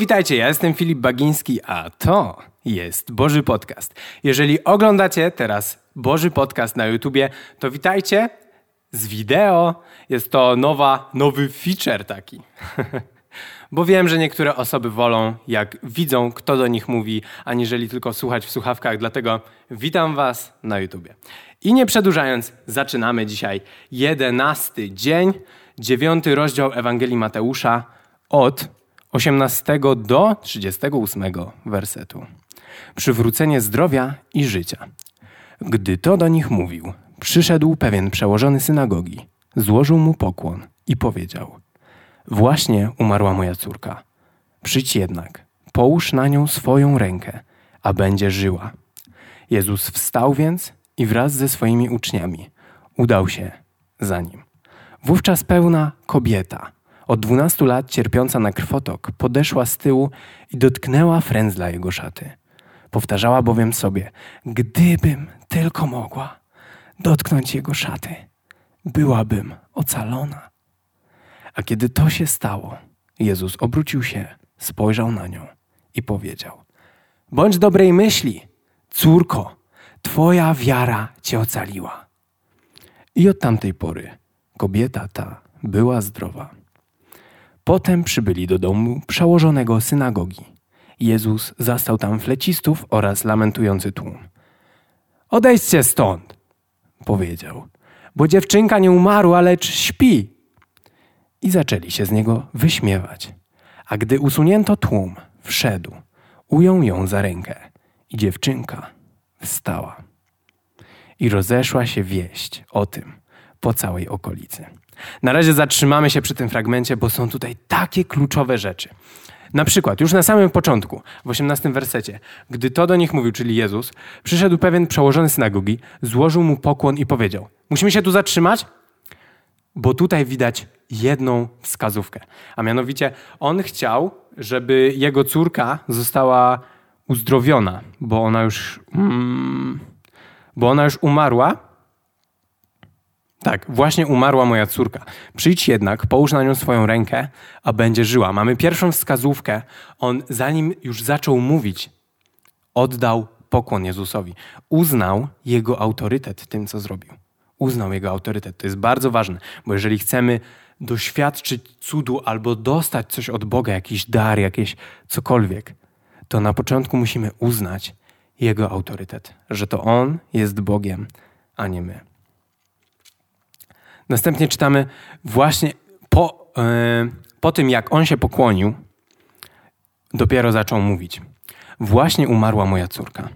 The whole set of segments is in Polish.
witajcie, ja jestem Filip Bagiński, a to jest Boży Podcast. Jeżeli oglądacie teraz Boży Podcast na YouTubie, to witajcie z wideo. Jest to nowa, nowy feature taki. Bo wiem, że niektóre osoby wolą, jak widzą, kto do nich mówi, aniżeli tylko słuchać w słuchawkach. Dlatego witam Was na YouTubie. I nie przedłużając, zaczynamy dzisiaj jedenasty dzień, dziewiąty rozdział Ewangelii Mateusza od 18 do 38 wersetu. Przywrócenie zdrowia i życia. Gdy to do nich mówił, przyszedł pewien przełożony synagogi, złożył mu pokłon i powiedział: Właśnie umarła moja córka. Przyjdź jednak, połóż na nią swoją rękę, a będzie żyła. Jezus wstał więc i wraz ze swoimi uczniami udał się za nim. Wówczas pełna kobieta, od dwunastu lat cierpiąca na krwotok, podeszła z tyłu i dotknęła frędzla jego szaty. Powtarzała bowiem sobie, gdybym tylko mogła dotknąć jego szaty, byłabym ocalona. A kiedy to się stało, Jezus obrócił się, spojrzał na nią i powiedział: Bądź dobrej myśli, córko, twoja wiara cię ocaliła. I od tamtej pory kobieta ta była zdrowa. Potem przybyli do domu przełożonego synagogi. Jezus zastał tam flecistów oraz lamentujący tłum. Odejdźcie stąd, powiedział, bo dziewczynka nie umarła, lecz śpi. I zaczęli się z niego wyśmiewać. A gdy usunięto tłum, wszedł, ujął ją za rękę i dziewczynka wstała. I rozeszła się wieść o tym po całej okolicy. Na razie zatrzymamy się przy tym fragmencie, bo są tutaj takie kluczowe rzeczy. Na przykład, już na samym początku, w 18 wersecie, gdy to do nich mówił, czyli Jezus, przyszedł pewien przełożony synagogi, złożył mu pokłon i powiedział: Musimy się tu zatrzymać, bo tutaj widać jedną wskazówkę. A mianowicie, on chciał, żeby jego córka została uzdrowiona, bo ona już, mm, bo ona już umarła tak, właśnie umarła moja córka. Przyjdź jednak, połóż na nią swoją rękę, a będzie żyła. Mamy pierwszą wskazówkę. On, zanim już zaczął mówić, oddał pokłon Jezusowi. Uznał jego autorytet tym, co zrobił. Uznał jego autorytet. To jest bardzo ważne, bo jeżeli chcemy doświadczyć cudu albo dostać coś od Boga, jakiś dar, jakieś cokolwiek, to na początku musimy uznać jego autorytet, że to on jest Bogiem, a nie my. Następnie czytamy właśnie po, yy, po tym, jak on się pokłonił, dopiero zaczął mówić. Właśnie umarła moja córka.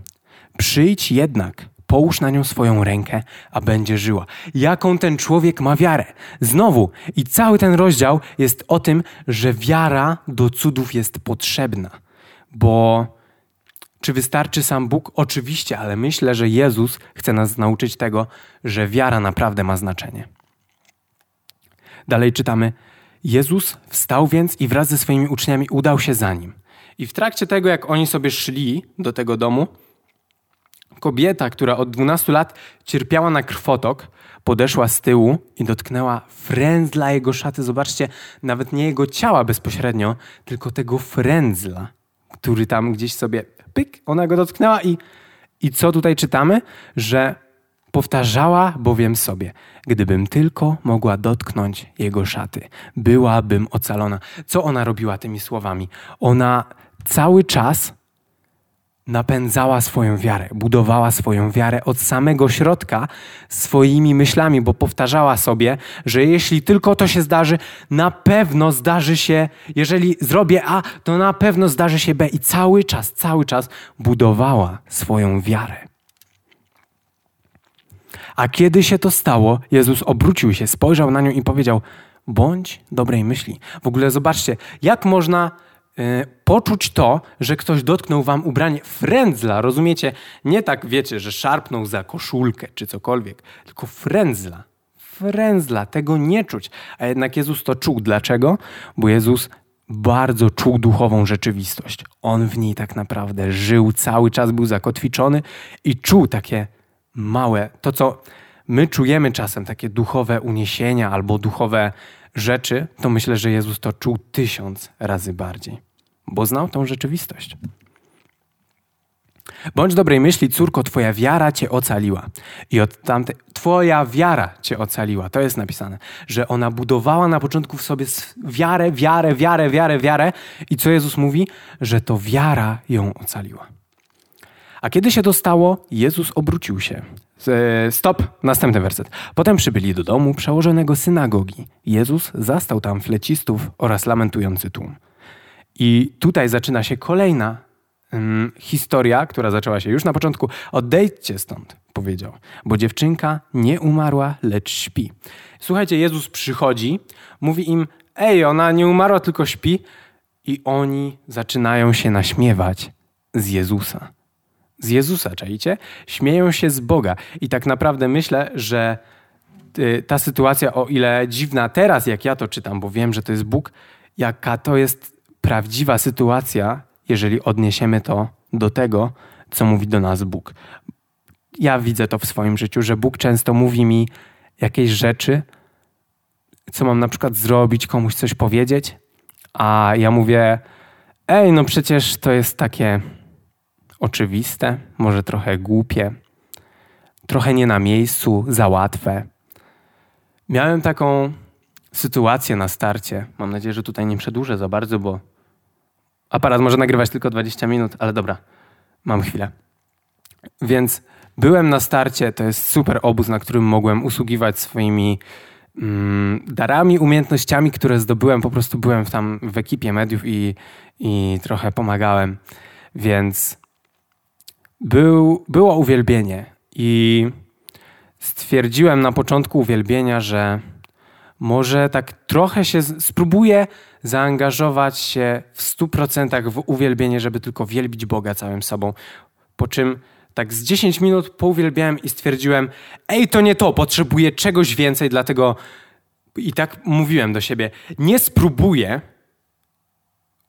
Przyjdź jednak, połóż na nią swoją rękę, a będzie żyła. Jaką ten człowiek ma wiarę? Znowu, i cały ten rozdział jest o tym, że wiara do cudów jest potrzebna. Bo czy wystarczy sam Bóg? Oczywiście, ale myślę, że Jezus chce nas nauczyć tego, że wiara naprawdę ma znaczenie. Dalej czytamy: Jezus wstał więc i wraz ze swoimi uczniami udał się za nim. I w trakcie tego, jak oni sobie szli do tego domu, kobieta, która od 12 lat cierpiała na krwotok, podeszła z tyłu i dotknęła frędzla jego szaty. Zobaczcie, nawet nie jego ciała bezpośrednio, tylko tego frędzla, który tam gdzieś sobie pyk, ona go dotknęła i, i co tutaj czytamy? Że Powtarzała bowiem sobie, gdybym tylko mogła dotknąć jego szaty, byłabym ocalona. Co ona robiła tymi słowami? Ona cały czas napędzała swoją wiarę, budowała swoją wiarę od samego środka swoimi myślami, bo powtarzała sobie, że jeśli tylko to się zdarzy, na pewno zdarzy się, jeżeli zrobię A, to na pewno zdarzy się B. I cały czas, cały czas budowała swoją wiarę. A kiedy się to stało, Jezus obrócił się, spojrzał na nią i powiedział: Bądź dobrej myśli. W ogóle zobaczcie, jak można y, poczuć to, że ktoś dotknął wam ubranie frędzla. Rozumiecie? Nie tak wiecie, że szarpnął za koszulkę czy cokolwiek, tylko frędzla. Frędzla, tego nie czuć. A jednak Jezus to czuł. Dlaczego? Bo Jezus bardzo czuł duchową rzeczywistość. On w niej tak naprawdę żył, cały czas był zakotwiczony i czuł takie małe, to co my czujemy czasem, takie duchowe uniesienia albo duchowe rzeczy, to myślę, że Jezus to czuł tysiąc razy bardziej. bo znał tą rzeczywistość. Bądź dobrej myśli, córko, twoja wiara cię ocaliła. I od tamtej, twoja wiara cię ocaliła. To jest napisane, że ona budowała na początku w sobie wiarę, wiarę, wiarę, wiarę, wiarę. I co Jezus mówi? Że to wiara ją ocaliła. A kiedy się to stało, Jezus obrócił się. Stop, następny werset. Potem przybyli do domu przełożonego synagogi. Jezus zastał tam flecistów oraz lamentujący tłum. I tutaj zaczyna się kolejna um, historia, która zaczęła się już na początku. Odejdźcie stąd, powiedział, bo dziewczynka nie umarła, lecz śpi. Słuchajcie, Jezus przychodzi, mówi im: Ej, ona nie umarła, tylko śpi. I oni zaczynają się naśmiewać z Jezusa. Z Jezusa, czajcie? Śmieją się z Boga. I tak naprawdę myślę, że y, ta sytuacja, o ile dziwna teraz, jak ja to czytam, bo wiem, że to jest Bóg, jaka to jest prawdziwa sytuacja, jeżeli odniesiemy to do tego, co mówi do nas Bóg. Ja widzę to w swoim życiu, że Bóg często mówi mi jakieś rzeczy, co mam na przykład zrobić, komuś coś powiedzieć, a ja mówię: Ej, no przecież to jest takie oczywiste, może trochę głupie, trochę nie na miejscu, za łatwe. Miałem taką sytuację na starcie. Mam nadzieję, że tutaj nie przedłużę za bardzo, bo aparat może nagrywać tylko 20 minut, ale dobra, mam chwilę. Więc byłem na starcie, to jest super obóz, na którym mogłem usługiwać swoimi mm, darami, umiejętnościami, które zdobyłem. Po prostu byłem tam w ekipie mediów i, i trochę pomagałem. Więc był, było uwielbienie i stwierdziłem na początku uwielbienia, że może tak trochę się spróbuję zaangażować się w stu procentach w uwielbienie, żeby tylko wielbić Boga całym sobą. Po czym tak z 10 minut pouwielbiałem i stwierdziłem, ej, to nie to, potrzebuję czegoś więcej, dlatego i tak mówiłem do siebie, nie spróbuję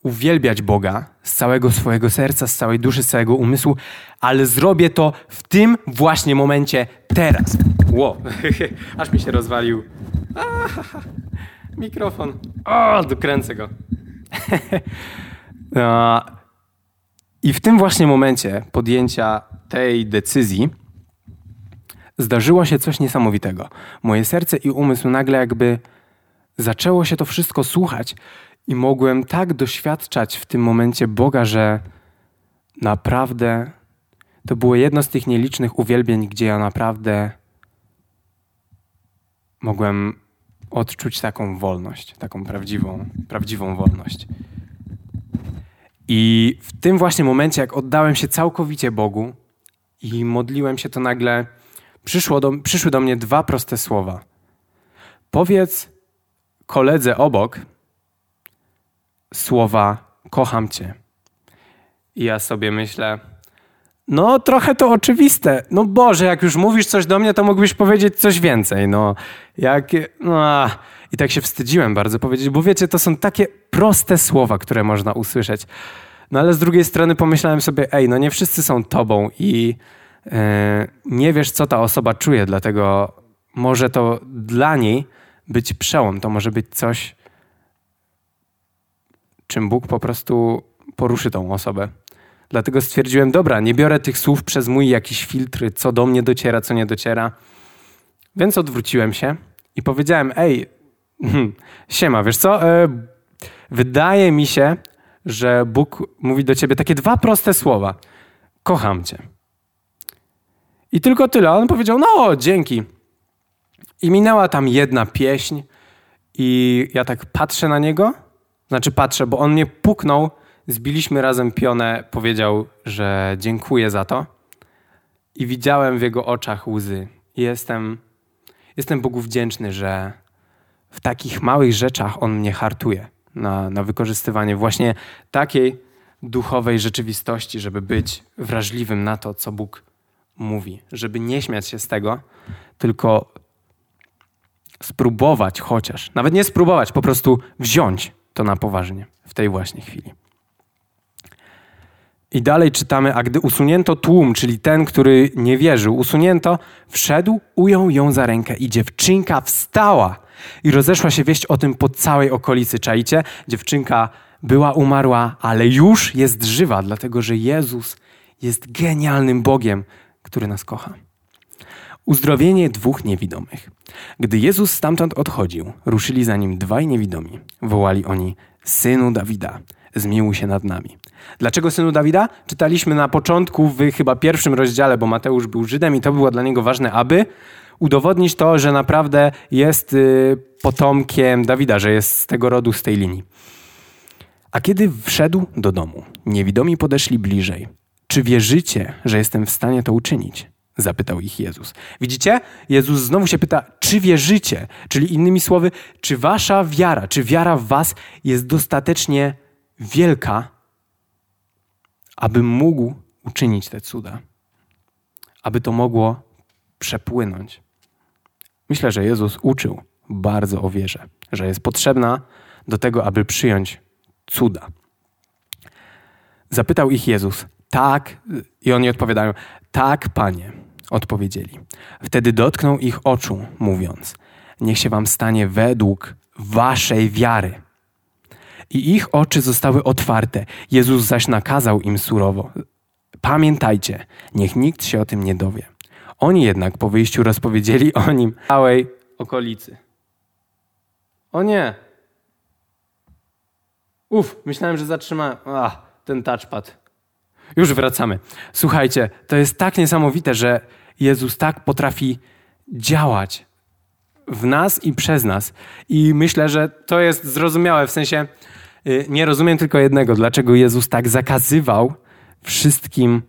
uwielbiać Boga z całego swojego serca, z całej duszy, z całego umysłu, ale zrobię to w tym właśnie momencie teraz. Ło, aż mi się rozwalił. mikrofon. O, dokręcę go. I w tym właśnie momencie podjęcia tej decyzji zdarzyło się coś niesamowitego. Moje serce i umysł nagle jakby zaczęło się to wszystko słuchać i mogłem tak doświadczać w tym momencie Boga, że naprawdę to było jedno z tych nielicznych uwielbień, gdzie ja naprawdę mogłem odczuć taką wolność, taką prawdziwą, prawdziwą wolność. I w tym właśnie momencie, jak oddałem się całkowicie Bogu i modliłem się, to nagle przyszło do, przyszły do mnie dwa proste słowa. Powiedz koledze obok, słowa kocham cię. I ja sobie myślę, no trochę to oczywiste. No Boże, jak już mówisz coś do mnie, to mógłbyś powiedzieć coś więcej. No, jak, no, I tak się wstydziłem bardzo powiedzieć, bo wiecie, to są takie proste słowa, które można usłyszeć. No ale z drugiej strony pomyślałem sobie, ej, no nie wszyscy są tobą i yy, nie wiesz, co ta osoba czuje, dlatego może to dla niej być przełom, to może być coś, czym Bóg po prostu poruszy tą osobę. Dlatego stwierdziłem, dobra, nie biorę tych słów przez mój jakiś filtr, co do mnie dociera, co nie dociera. Więc odwróciłem się i powiedziałem, ej, siema, wiesz co, e, wydaje mi się, że Bóg mówi do ciebie takie dwa proste słowa. Kocham cię. I tylko tyle. On powiedział, no, dzięki. I minęła tam jedna pieśń i ja tak patrzę na niego – znaczy patrzę, bo on mnie puknął, zbiliśmy razem pionę, powiedział, że dziękuję za to. I widziałem w jego oczach łzy. Jestem, jestem Bogu wdzięczny, że w takich małych rzeczach on mnie hartuje na, na wykorzystywanie właśnie takiej duchowej rzeczywistości, żeby być wrażliwym na to, co Bóg mówi, żeby nie śmiać się z tego, tylko spróbować chociaż, nawet nie spróbować, po prostu wziąć to na poważnie w tej właśnie chwili. I dalej czytamy, a gdy usunięto tłum, czyli ten, który nie wierzył, usunięto, wszedł, ujął ją za rękę i dziewczynka wstała. I rozeszła się wieść o tym po całej okolicy. Czajcie? Dziewczynka była umarła, ale już jest żywa, dlatego że Jezus jest genialnym Bogiem, który nas kocha. Uzdrowienie dwóch niewidomych. Gdy Jezus stamtąd odchodził, ruszyli za nim dwaj niewidomi. Wołali oni: Synu Dawida, zmiłuj się nad nami. Dlaczego synu Dawida? Czytaliśmy na początku w chyba pierwszym rozdziale, bo Mateusz był Żydem i to było dla niego ważne, aby udowodnić to, że naprawdę jest y, potomkiem Dawida, że jest z tego rodu, z tej linii. A kiedy wszedł do domu, niewidomi podeszli bliżej. Czy wierzycie, że jestem w stanie to uczynić? Zapytał ich Jezus. Widzicie? Jezus znowu się pyta, czy wierzycie? Czyli innymi słowy, czy wasza wiara, czy wiara w was jest dostatecznie wielka, aby mógł uczynić te cuda? Aby to mogło przepłynąć. Myślę, że Jezus uczył bardzo o wierze, że jest potrzebna do tego, aby przyjąć cuda. Zapytał ich Jezus, tak, i oni odpowiadają, tak, panie, odpowiedzieli. Wtedy dotknął ich oczu, mówiąc, niech się wam stanie według waszej wiary. I ich oczy zostały otwarte. Jezus zaś nakazał im surowo: Pamiętajcie, niech nikt się o tym nie dowie. Oni jednak po wyjściu rozpowiedzieli o nim całej okolicy. O nie! Uf, myślałem, że zatrzymałem. Ten touchpad. Już wracamy. Słuchajcie, to jest tak niesamowite, że Jezus tak potrafi działać w nas i przez nas. I myślę, że to jest zrozumiałe. W sensie y, nie rozumiem tylko jednego, dlaczego Jezus tak zakazywał wszystkim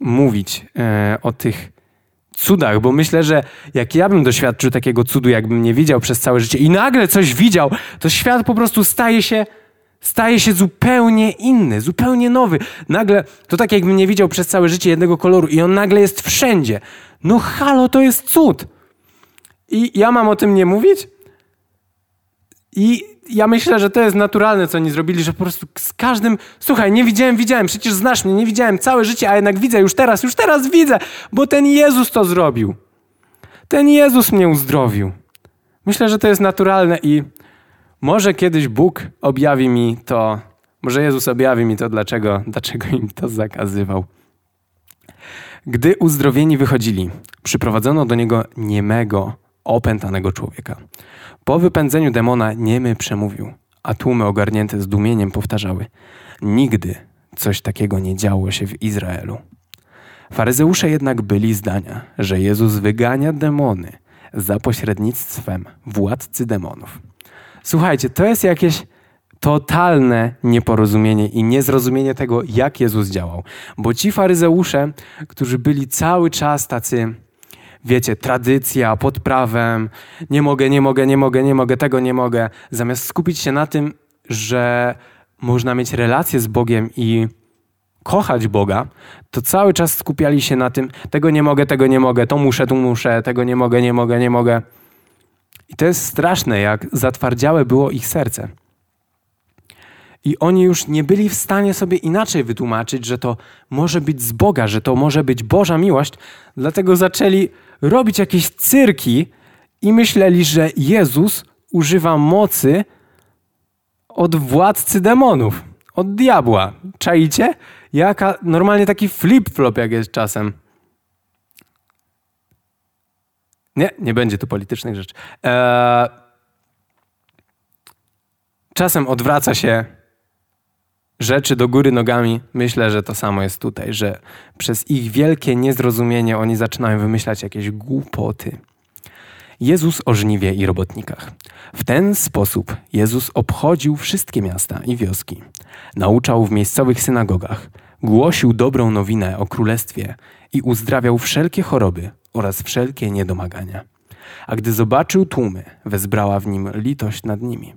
mówić e, o tych cudach, bo myślę, że jak ja bym doświadczył takiego cudu, jakbym nie widział przez całe życie i nagle coś widział, to świat po prostu staje się staje się zupełnie inny, zupełnie nowy. Nagle, to tak jakbym nie widział przez całe życie jednego koloru i on nagle jest wszędzie. No halo, to jest cud. I ja mam o tym nie mówić? I ja myślę, że to jest naturalne, co oni zrobili, że po prostu z każdym, słuchaj, nie widziałem, widziałem, przecież znasz mnie, nie widziałem całe życie, a jednak widzę już teraz, już teraz widzę, bo ten Jezus to zrobił. Ten Jezus mnie uzdrowił. Myślę, że to jest naturalne i może kiedyś Bóg objawi mi to, może Jezus objawi mi to, dlaczego, dlaczego im to zakazywał. Gdy uzdrowieni wychodzili, przyprowadzono do niego niemego, opętanego człowieka. Po wypędzeniu demona niemy przemówił, a tłumy ogarnięte zdumieniem powtarzały: Nigdy coś takiego nie działo się w Izraelu. Faryzeusze jednak byli zdania, że Jezus wygania demony za pośrednictwem władcy demonów. Słuchajcie, to jest jakieś totalne nieporozumienie i niezrozumienie tego, jak Jezus działał. Bo ci faryzeusze, którzy byli cały czas tacy, wiecie, tradycja, pod prawem, nie mogę, nie mogę, nie mogę, nie mogę, tego nie mogę, zamiast skupić się na tym, że można mieć relację z Bogiem i kochać Boga, to cały czas skupiali się na tym, tego nie mogę, tego nie mogę, to muszę, tu muszę, tego nie mogę, nie mogę, nie mogę. I to jest straszne, jak zatwardziałe było ich serce. I oni już nie byli w stanie sobie inaczej wytłumaczyć, że to może być z Boga, że to może być Boża miłość, dlatego zaczęli robić jakieś cyrki i myśleli, że Jezus używa mocy od władcy demonów, od diabła. Czaicie? Jaka, normalnie taki flip-flop jak jest czasem. Nie, nie będzie tu politycznych rzeczy. Eee, czasem odwraca się rzeczy do góry nogami. Myślę, że to samo jest tutaj, że przez ich wielkie niezrozumienie oni zaczynają wymyślać jakieś głupoty. Jezus o żniwie i robotnikach. W ten sposób Jezus obchodził wszystkie miasta i wioski. Nauczał w miejscowych synagogach, głosił dobrą nowinę o królestwie i uzdrawiał wszelkie choroby oraz wszelkie niedomagania. A gdy zobaczył tłumy, wezbrała w nim litość nad nimi,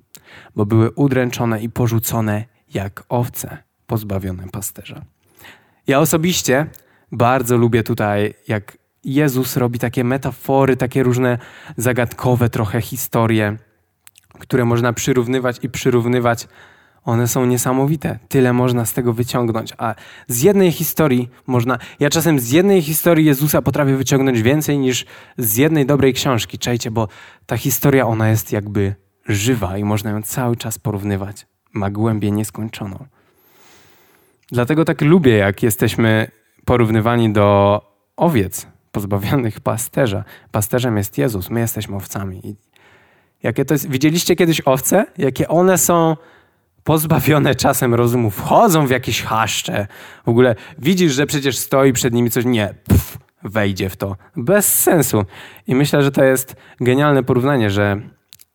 bo były udręczone i porzucone jak owce pozbawione pasterza. Ja osobiście bardzo lubię tutaj, jak Jezus robi takie metafory, takie różne zagadkowe trochę historie, które można przyrównywać i przyrównywać one są niesamowite. Tyle można z tego wyciągnąć. A z jednej historii można. Ja czasem z jednej historii Jezusa potrafię wyciągnąć więcej niż z jednej dobrej książki. Czajcie, bo ta historia ona jest jakby żywa i można ją cały czas porównywać. ma głębię nieskończoną. Dlatego tak lubię, jak jesteśmy porównywani do owiec pozbawionych pasterza. Pasterzem jest Jezus, my jesteśmy owcami. I jakie to jest, widzieliście kiedyś owce? Jakie one są pozbawione czasem rozumu, wchodzą w jakieś chaszcze. W ogóle widzisz, że przecież stoi przed nimi coś, nie, pff, wejdzie w to. Bez sensu. I myślę, że to jest genialne porównanie, że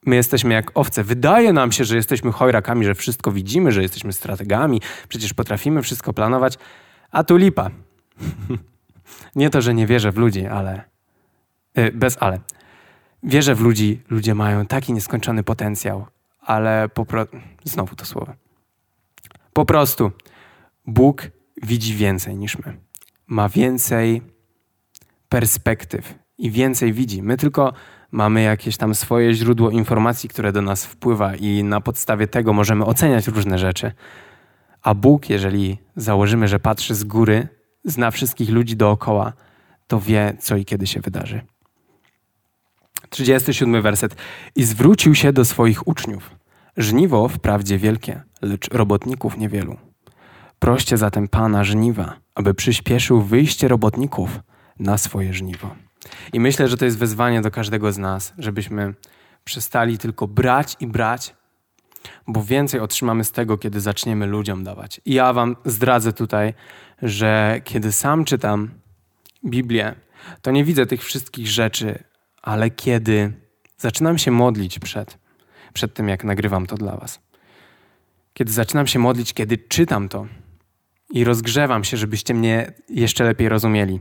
my jesteśmy jak owce. Wydaje nam się, że jesteśmy chojrakami, że wszystko widzimy, że jesteśmy strategami, przecież potrafimy wszystko planować, a tu lipa. nie to, że nie wierzę w ludzi, ale yy, bez ale. Wierzę w ludzi, ludzie mają taki nieskończony potencjał, ale po prostu, znowu to słowo. Po prostu Bóg widzi więcej niż my. Ma więcej perspektyw i więcej widzi. My tylko mamy jakieś tam swoje źródło informacji, które do nas wpływa i na podstawie tego możemy oceniać różne rzeczy. A Bóg, jeżeli założymy, że patrzy z góry, zna wszystkich ludzi dookoła, to wie, co i kiedy się wydarzy. 37 werset. I zwrócił się do swoich uczniów. Żniwo wprawdzie wielkie, lecz robotników niewielu. Proście zatem Pana żniwa, aby przyspieszył wyjście robotników na swoje żniwo. I myślę, że to jest wezwanie do każdego z nas, żebyśmy przestali tylko brać i brać, bo więcej otrzymamy z tego, kiedy zaczniemy ludziom dawać. I ja Wam zdradzę tutaj, że kiedy sam czytam Biblię, to nie widzę tych wszystkich rzeczy, ale kiedy zaczynam się modlić przed, przed tym, jak nagrywam to dla Was, kiedy zaczynam się modlić, kiedy czytam to i rozgrzewam się, żebyście mnie jeszcze lepiej rozumieli,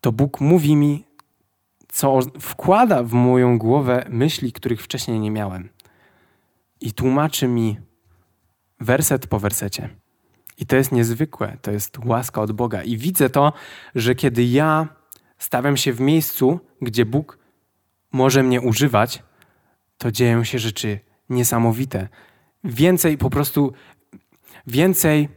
to Bóg mówi mi, co wkłada w moją głowę myśli, których wcześniej nie miałem. I tłumaczy mi werset po wersecie. I to jest niezwykłe, to jest łaska od Boga. I widzę to, że kiedy ja stawiam się w miejscu, gdzie Bóg może mnie używać, to dzieją się rzeczy niesamowite. Więcej po prostu, więcej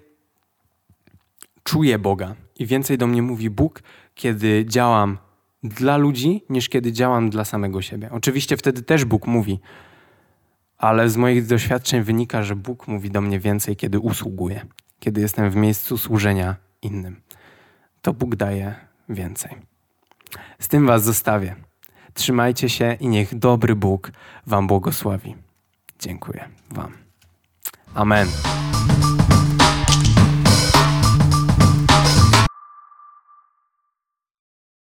czuję Boga i więcej do mnie mówi Bóg, kiedy działam dla ludzi, niż kiedy działam dla samego siebie. Oczywiście wtedy też Bóg mówi, ale z moich doświadczeń wynika, że Bóg mówi do mnie więcej, kiedy usługuję, kiedy jestem w miejscu służenia innym. To Bóg daje więcej. Z tym Was zostawię. Trzymajcie się i niech dobry Bóg Wam błogosławi. Dziękuję Wam. Amen.